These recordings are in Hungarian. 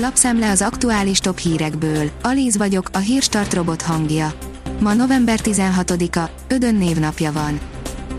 Lapszemle az aktuális top hírekből. Alíz vagyok, a hírstart robot hangja. Ma november 16-a, Ödön névnapja van.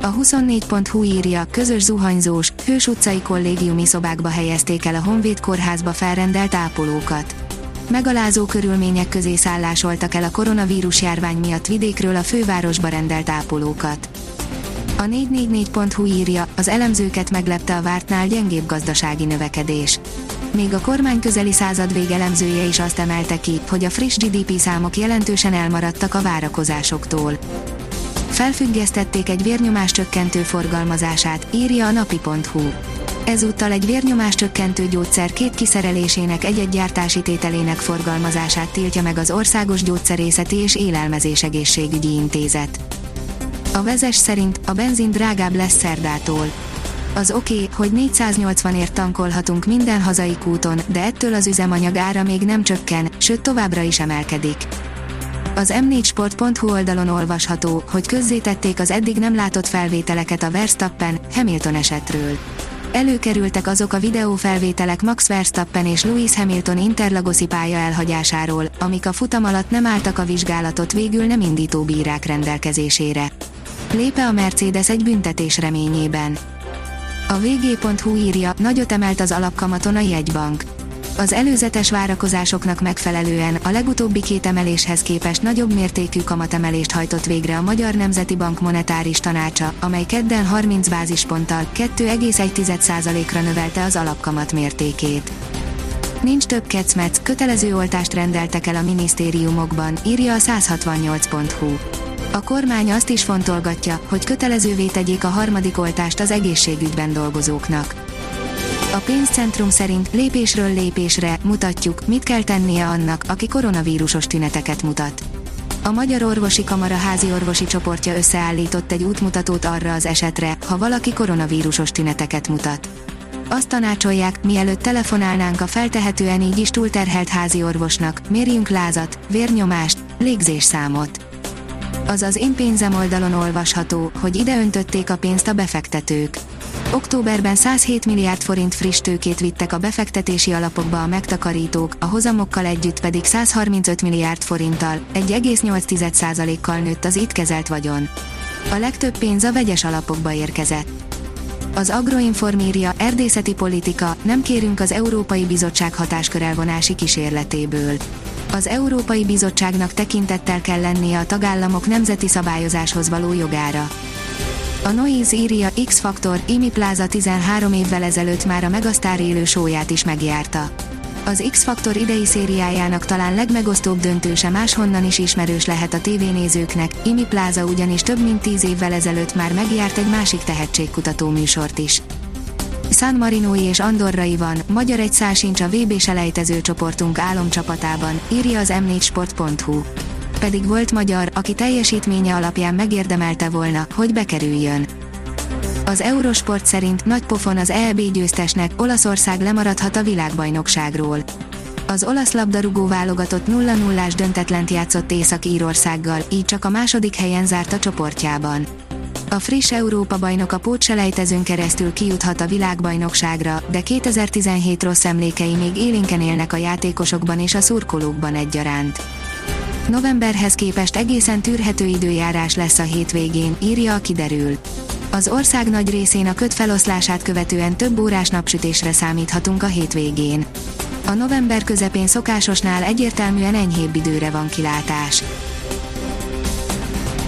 A 24.hu írja, közös zuhanyzós, hős utcai kollégiumi szobákba helyezték el a Honvéd kórházba felrendelt ápolókat. Megalázó körülmények közé szállásoltak el a koronavírus járvány miatt vidékről a fővárosba rendelt ápolókat. A 444.hu írja, az elemzőket meglepte a vártnál gyengébb gazdasági növekedés. Még a kormány közeli századvég elemzője is azt emelte ki, hogy a friss GDP számok jelentősen elmaradtak a várakozásoktól. Felfüggesztették egy vérnyomás csökkentő forgalmazását, írja a napi.hu. Ezúttal egy vérnyomás csökkentő gyógyszer két kiszerelésének egy-egy gyártási tételének forgalmazását tiltja meg az Országos Gyógyszerészeti és Élelmezés Egészségügyi Intézet. A vezes szerint a benzin drágább lesz szerdától. Az oké, okay, hogy 480 ért tankolhatunk minden hazai kúton, de ettől az üzemanyag ára még nem csökken, sőt továbbra is emelkedik. Az m4sport.hu oldalon olvasható, hogy közzétették az eddig nem látott felvételeket a Verstappen, Hamilton esetről. Előkerültek azok a videófelvételek Max Verstappen és Lewis Hamilton interlagoszi pálya elhagyásáról, amik a futam alatt nem álltak a vizsgálatot végül nem indító bírák rendelkezésére. Lépe a Mercedes egy büntetés reményében. A vg.hu írja, nagyot emelt az alapkamaton a jegybank. Az előzetes várakozásoknak megfelelően a legutóbbi két emeléshez képest nagyobb mértékű kamatemelést hajtott végre a Magyar Nemzeti Bank monetáris tanácsa, amely kedden 30 bázisponttal 2,1%-ra növelte az alapkamat mértékét. Nincs több kecmec, kötelező oltást rendeltek el a minisztériumokban, írja a 168.hu. A kormány azt is fontolgatja, hogy kötelezővé tegyék a harmadik oltást az egészségügyben dolgozóknak. A pénzcentrum szerint lépésről lépésre mutatjuk, mit kell tennie annak, aki koronavírusos tüneteket mutat. A Magyar Orvosi Kamara házi orvosi csoportja összeállított egy útmutatót arra az esetre, ha valaki koronavírusos tüneteket mutat. Azt tanácsolják, mielőtt telefonálnánk a feltehetően így is túlterhelt házi orvosnak, mérjünk lázat, vérnyomást, légzésszámot az az én pénzem oldalon olvasható, hogy ide öntötték a pénzt a befektetők. Októberben 107 milliárd forint friss tőkét vittek a befektetési alapokba a megtakarítók, a hozamokkal együtt pedig 135 milliárd forinttal, 1,8%-kal nőtt az itt kezelt vagyon. A legtöbb pénz a vegyes alapokba érkezett. Az Agroinform írja, erdészeti politika, nem kérünk az Európai Bizottság hatáskörelvonási kísérletéből az Európai Bizottságnak tekintettel kell lennie a tagállamok nemzeti szabályozáshoz való jogára. A Noise írja X-Factor, Imi Plaza 13 évvel ezelőtt már a Megasztár élő sóját is megjárta. Az X-Factor idei szériájának talán legmegosztóbb döntőse máshonnan is ismerős lehet a tévénézőknek, Imi Plaza ugyanis több mint 10 évvel ezelőtt már megjárt egy másik tehetségkutató műsort is. San Marinoi és Andorrai van, magyar egy szál sincs a VB selejtező csoportunk álomcsapatában, írja az m4sport.hu. Pedig volt magyar, aki teljesítménye alapján megérdemelte volna, hogy bekerüljön. Az Eurosport szerint nagy pofon az EB győztesnek, Olaszország lemaradhat a világbajnokságról. Az olasz labdarúgó válogatott 0-0-ás döntetlent játszott Észak-Írországgal, így csak a második helyen zárt a csoportjában. A friss Európa bajnok a pótselejtezőn keresztül kijuthat a világbajnokságra, de 2017 rossz emlékei még élénken élnek a játékosokban és a szurkolókban egyaránt. Novemberhez képest egészen tűrhető időjárás lesz a hétvégén, írja a kiderül. Az ország nagy részén a köt feloszlását követően több órás napsütésre számíthatunk a hétvégén. A november közepén szokásosnál egyértelműen enyhébb időre van kilátás.